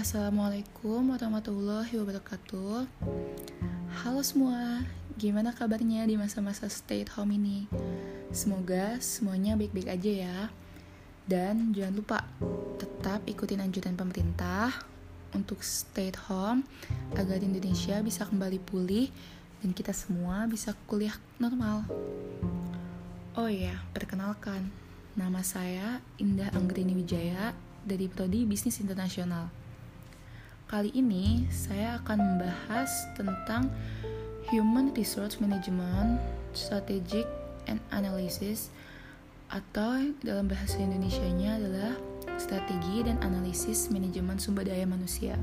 Assalamualaikum warahmatullahi wabarakatuh Halo semua, gimana kabarnya di masa-masa stay at home ini? Semoga semuanya baik-baik aja ya Dan jangan lupa, tetap ikutin anjuran pemerintah Untuk stay at home Agar Indonesia bisa kembali pulih Dan kita semua bisa kuliah normal Oh iya, perkenalkan Nama saya Indah Anggrini Wijaya dari Prodi Bisnis Internasional. Kali ini saya akan membahas tentang Human Resource Management, Strategic and Analysis atau dalam bahasa Indonesia-nya adalah strategi dan analisis manajemen sumber daya manusia.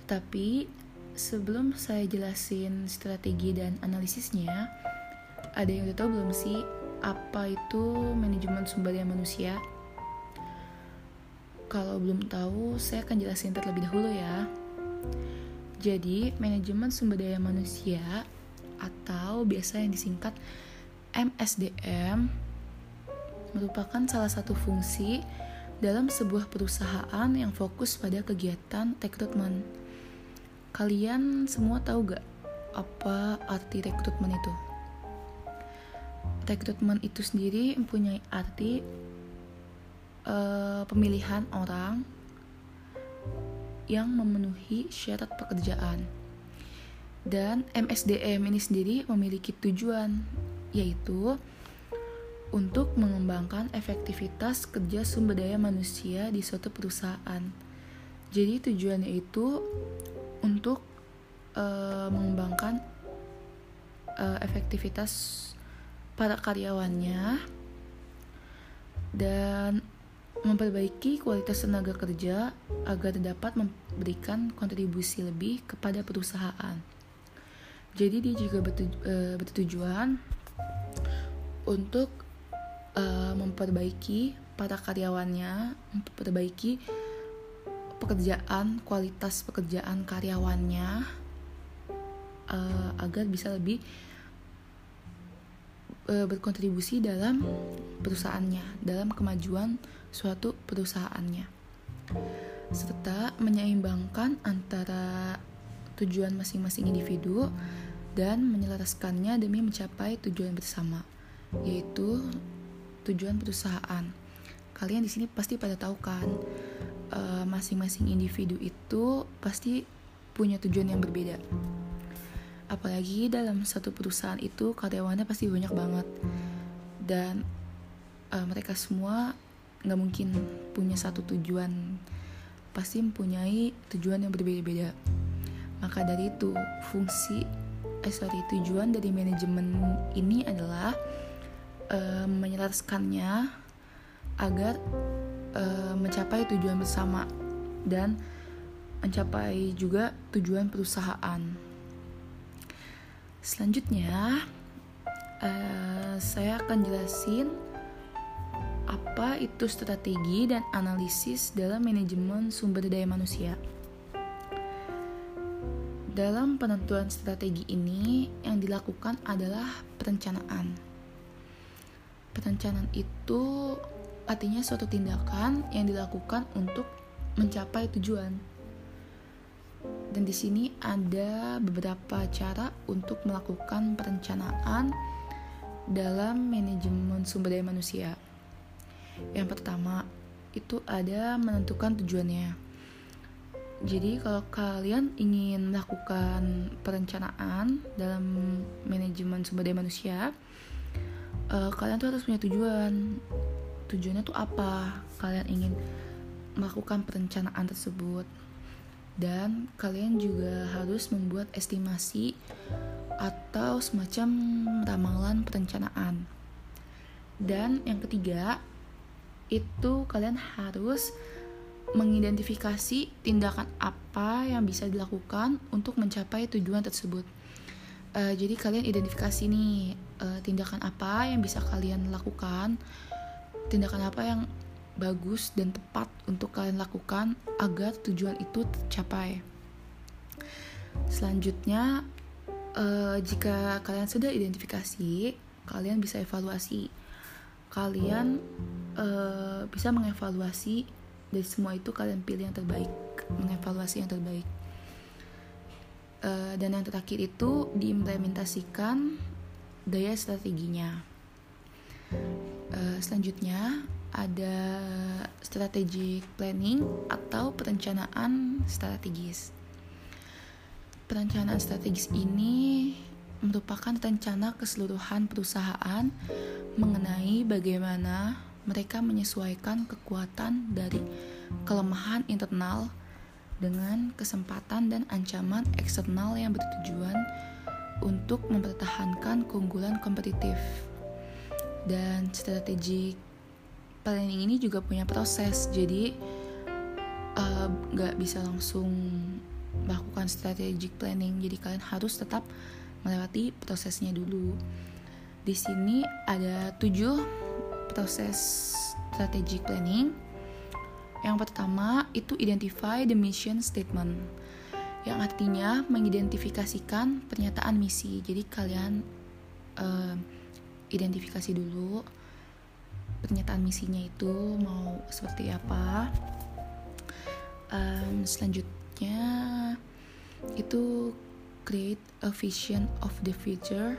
Tetapi sebelum saya jelasin strategi dan analisisnya, ada yang udah tahu belum sih apa itu manajemen sumber daya manusia? Kalau belum tahu, saya akan jelasin terlebih dahulu ya. Jadi, manajemen sumber daya manusia atau biasa yang disingkat MSDM merupakan salah satu fungsi dalam sebuah perusahaan yang fokus pada kegiatan rekrutmen. Kalian semua tahu gak apa arti rekrutmen itu? Rekrutmen itu sendiri mempunyai arti uh, pemilihan orang yang memenuhi syarat pekerjaan. Dan MSDM ini sendiri memiliki tujuan, yaitu untuk mengembangkan efektivitas kerja sumber daya manusia di suatu perusahaan. Jadi tujuannya itu untuk uh, mengembangkan uh, efektivitas para karyawannya dan memperbaiki kualitas tenaga kerja agar dapat memberikan kontribusi lebih kepada perusahaan. Jadi dia juga e, bertujuan untuk uh, memperbaiki para karyawannya, memperbaiki pekerjaan, kualitas pekerjaan karyawannya uh, agar bisa lebih uh, berkontribusi dalam perusahaannya, dalam kemajuan suatu perusahaannya, serta menyeimbangkan antara tujuan masing-masing individu dan menyelaraskannya demi mencapai tujuan bersama, yaitu tujuan perusahaan. Kalian di sini pasti pada tahu kan, eh, masing-masing individu itu pasti punya tujuan yang berbeda. Apalagi dalam satu perusahaan itu karyawannya pasti banyak banget. Dan uh, mereka semua nggak mungkin punya satu tujuan. Pasti mempunyai tujuan yang berbeda-beda. Maka dari itu fungsi eh sorry tujuan dari manajemen ini adalah uh, menyelaraskannya agar uh, mencapai tujuan bersama dan mencapai juga tujuan perusahaan selanjutnya uh, saya akan jelasin apa itu strategi dan analisis dalam manajemen sumber daya manusia. Dalam penentuan strategi ini, yang dilakukan adalah perencanaan. Perencanaan itu artinya suatu tindakan yang dilakukan untuk mencapai tujuan. Dan di sini ada beberapa cara untuk melakukan perencanaan dalam manajemen sumber daya manusia. Yang pertama itu ada menentukan tujuannya. Jadi kalau kalian ingin melakukan perencanaan dalam manajemen sumber daya manusia, uh, kalian tuh harus punya tujuan. Tujuannya tuh apa? Kalian ingin melakukan perencanaan tersebut. Dan kalian juga harus membuat estimasi atau semacam ramalan perencanaan. Dan yang ketiga, itu kalian harus mengidentifikasi tindakan apa yang bisa dilakukan untuk mencapai tujuan tersebut. Uh, jadi kalian identifikasi nih uh, tindakan apa yang bisa kalian lakukan, tindakan apa yang bagus dan tepat untuk kalian lakukan agar tujuan itu tercapai. Selanjutnya, uh, jika kalian sudah identifikasi, kalian bisa evaluasi. Kalian uh, bisa mengevaluasi dari semua itu kalian pilih yang terbaik mengevaluasi yang terbaik uh, dan yang terakhir itu diimplementasikan daya strateginya uh, selanjutnya ada strategic planning atau perencanaan strategis perencanaan strategis ini merupakan rencana keseluruhan perusahaan mengenai bagaimana mereka menyesuaikan kekuatan dari kelemahan internal dengan kesempatan dan ancaman eksternal yang bertujuan untuk mempertahankan keunggulan kompetitif. Dan strategi planning ini juga punya proses, jadi eh, nggak uh, bisa langsung melakukan strategic planning. Jadi kalian harus tetap melewati prosesnya dulu. Di sini ada tujuh proses strategic planning. Yang pertama itu identify the mission statement, yang artinya mengidentifikasikan pernyataan misi. Jadi kalian uh, identifikasi dulu pernyataan misinya itu mau seperti apa. Um, selanjutnya itu create a vision of the future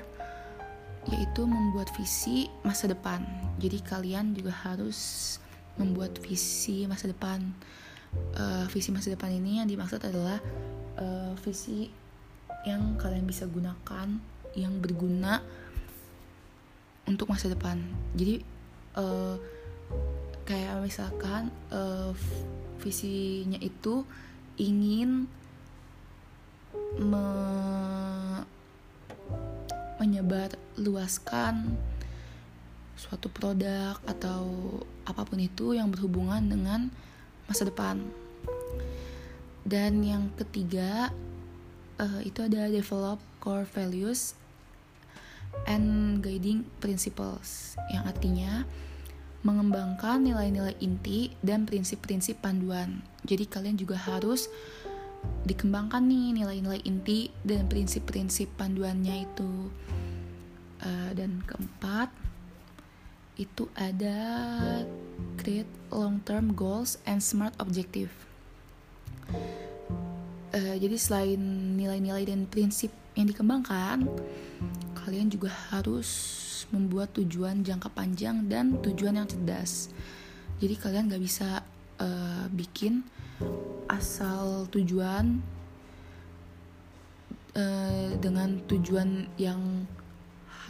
yaitu membuat visi masa depan. Jadi kalian juga harus membuat visi masa depan. Uh, visi masa depan ini yang dimaksud adalah uh, visi yang kalian bisa gunakan, yang berguna untuk masa depan. Jadi uh, kayak misalkan uh, visinya itu ingin me menyebar luaskan suatu produk atau apa pun itu yang berhubungan dengan masa depan. Dan yang ketiga uh, itu ada develop core values and guiding principles yang artinya mengembangkan nilai-nilai inti dan prinsip-prinsip panduan. Jadi kalian juga harus dikembangkan nih nilai-nilai inti dan prinsip-prinsip panduannya itu uh, dan keempat itu ada create long term goals and smart objective uh, jadi selain nilai-nilai dan prinsip yang dikembangkan kalian juga harus membuat tujuan jangka panjang dan tujuan yang cerdas. Jadi kalian gak bisa uh, bikin asal tujuan uh, dengan tujuan yang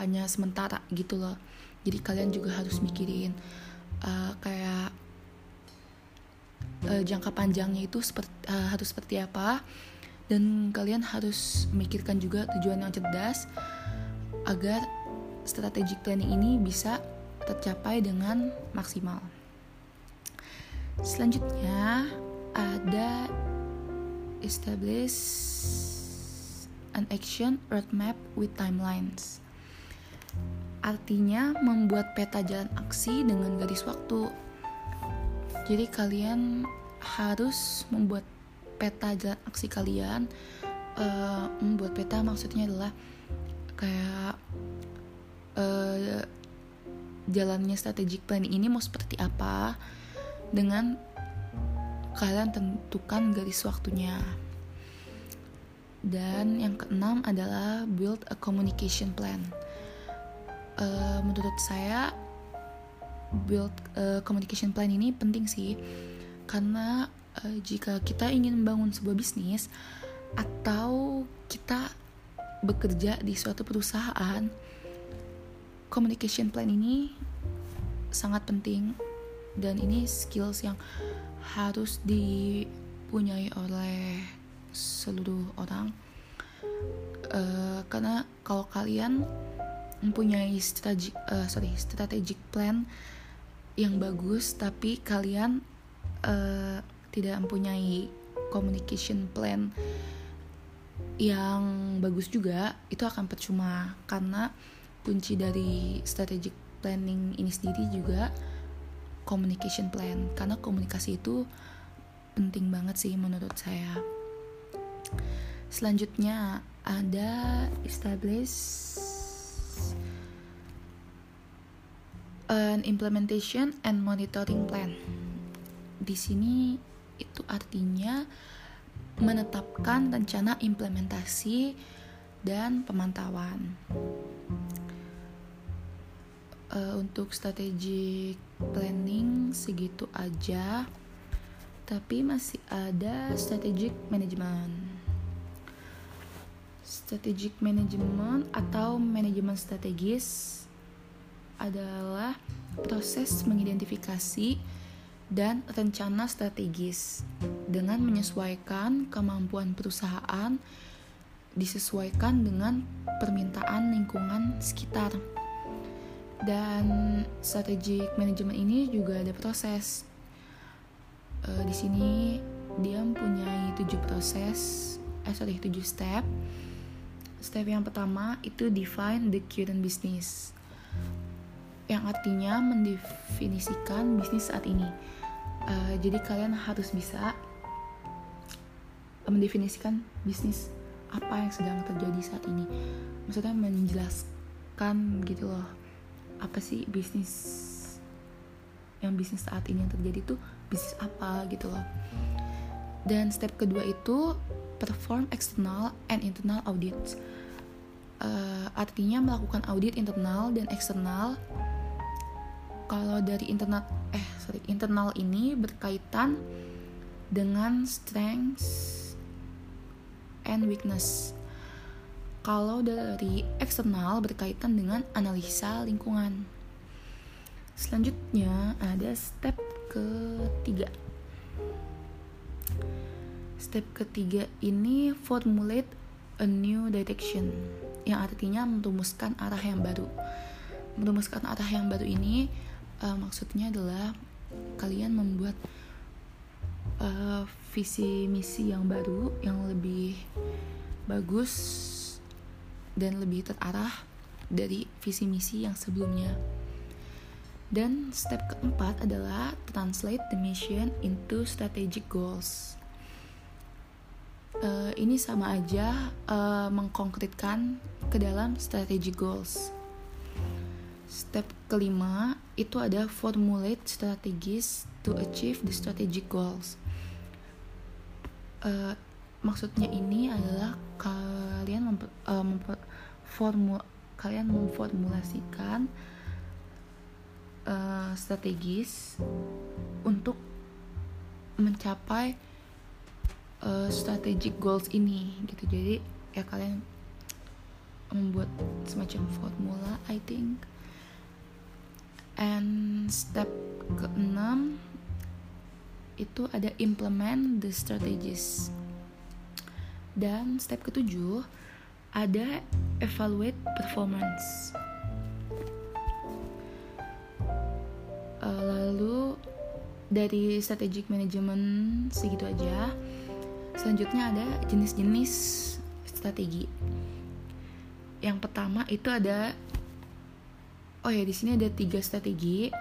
hanya sementara gitu loh. Jadi kalian juga harus mikirin uh, kayak uh, jangka panjangnya itu seperti, uh, harus seperti apa. Dan kalian harus memikirkan juga tujuan yang cerdas agar strategic planning ini bisa tercapai dengan maksimal. Selanjutnya ada establish an action roadmap with timelines. Artinya membuat peta jalan aksi dengan garis waktu. Jadi kalian harus membuat peta jalan aksi kalian. Uh, membuat peta maksudnya adalah kayak uh, jalannya strategic plan ini mau seperti apa dengan kalian tentukan garis waktunya. Dan yang keenam adalah build a communication plan. Uh, menurut saya build a communication plan ini penting sih karena uh, jika kita ingin membangun sebuah bisnis atau kita bekerja di suatu perusahaan, communication plan ini sangat penting dan ini skills yang harus dipunyai oleh seluruh orang. Uh, karena kalau kalian mempunyai strategic uh, sorry strategic plan yang bagus tapi kalian uh, tidak mempunyai communication plan yang bagus juga itu akan percuma. Karena kunci dari strategic planning ini sendiri juga communication plan. Karena komunikasi itu penting banget sih menurut saya. Selanjutnya ada establish an implementation and monitoring plan. Di sini itu artinya menetapkan rencana implementasi dan pemantauan. Uh, untuk strategic planning segitu aja, tapi masih ada strategic management. Strategic management atau manajemen strategis adalah proses mengidentifikasi dan rencana strategis dengan menyesuaikan kemampuan perusahaan disesuaikan dengan permintaan lingkungan sekitar. Dan strategic management ini juga ada proses. Uh, di sini dia mempunyai tujuh proses, eh sorry tujuh step. Step yang pertama itu define the current business yang artinya mendefinisikan bisnis saat ini. Uh, jadi kalian harus bisa mendefinisikan bisnis apa yang sedang terjadi saat ini. Maksudnya menjelaskan gitu loh apa sih bisnis yang bisnis saat ini yang terjadi tuh bisnis apa gitu loh. Dan step kedua itu perform external and internal audit. Uh, artinya melakukan audit internal dan eksternal kalau dari internal eh sorry internal ini berkaitan dengan strengths and weakness. Kalau dari eksternal berkaitan dengan analisa lingkungan. Selanjutnya ada step ketiga. Step ketiga ini formulate a new direction yang artinya merumuskan arah yang baru. Merumuskan arah yang baru ini uh, maksudnya adalah kalian membuat uh, visi misi yang baru yang lebih bagus dan lebih terarah dari visi misi yang sebelumnya. Dan step keempat adalah translate the mission into strategic goals. Uh, ini sama aja uh, mengkonkretkan ke dalam strategic goals. Step kelima itu ada formulate strategies to achieve the strategic goals. Uh, maksudnya ini adalah kalian memper, uh, memper, formu, kalian memformulasikan uh, strategis untuk mencapai uh, strategic goals ini gitu. Jadi ya kalian membuat semacam formula I think and step keenam itu ada implement the strategies. Dan step ketujuh ada evaluate performance. Uh, lalu dari strategic management segitu aja. Selanjutnya ada jenis-jenis strategi. Yang pertama itu ada oh ya di sini ada tiga strategi.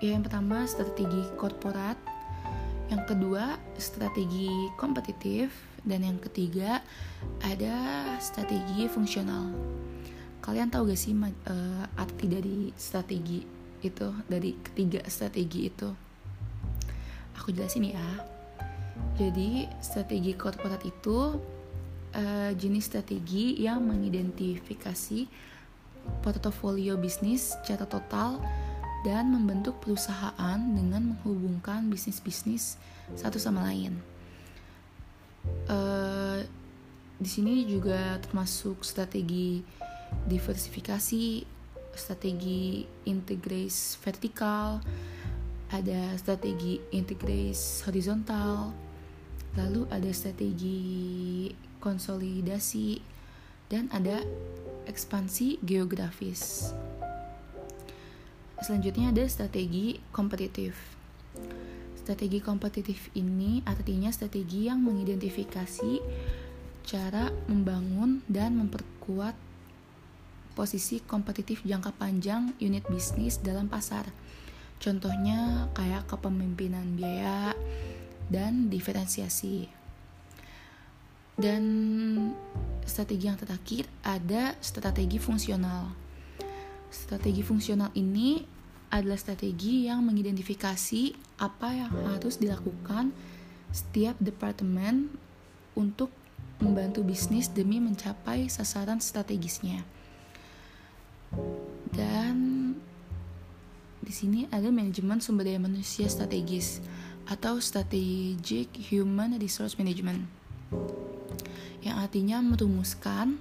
Ya yang pertama strategi korporat. Yang kedua strategi kompetitif. Dan yang ketiga ada strategi fungsional. Kalian tahu gak sih uh, arti dari strategi itu? Dari ketiga strategi itu? Aku jelasin ya. Jadi strategi korporat itu uh, jenis strategi yang mengidentifikasi portofolio bisnis secara total dan membentuk perusahaan dengan menghubungkan bisnis-bisnis satu sama lain. Uh, di sini juga termasuk strategi diversifikasi, strategi integris vertikal, ada strategi integris horizontal, lalu ada strategi konsolidasi, dan ada ekspansi geografis. Selanjutnya ada strategi kompetitif. Strategi kompetitif ini artinya strategi yang mengidentifikasi cara membangun dan memperkuat posisi kompetitif jangka panjang unit bisnis dalam pasar. Contohnya kayak kepemimpinan biaya dan diferensiasi. Dan strategi yang terakhir ada strategi fungsional. Strategi fungsional ini adalah strategi yang mengidentifikasi apa yang harus dilakukan setiap departemen untuk membantu bisnis demi mencapai sasaran strategisnya. Dan di sini ada manajemen sumber daya manusia strategis atau strategic human resource management. Yang artinya merumuskan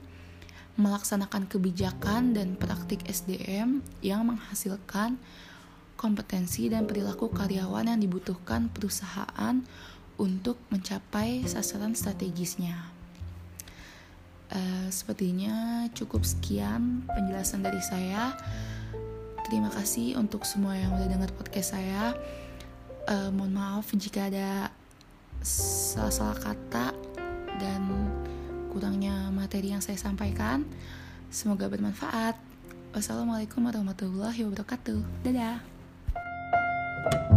melaksanakan kebijakan dan praktik SDM yang menghasilkan kompetensi dan perilaku karyawan yang dibutuhkan perusahaan untuk mencapai sasaran strategisnya. Uh, sepertinya cukup sekian penjelasan dari saya. Terima kasih untuk semua yang udah dengar podcast saya. Uh, mohon maaf jika ada salah-salah kata dan kurangnya materi yang saya sampaikan. Semoga bermanfaat. Wassalamualaikum warahmatullahi wabarakatuh. Dadah. thank you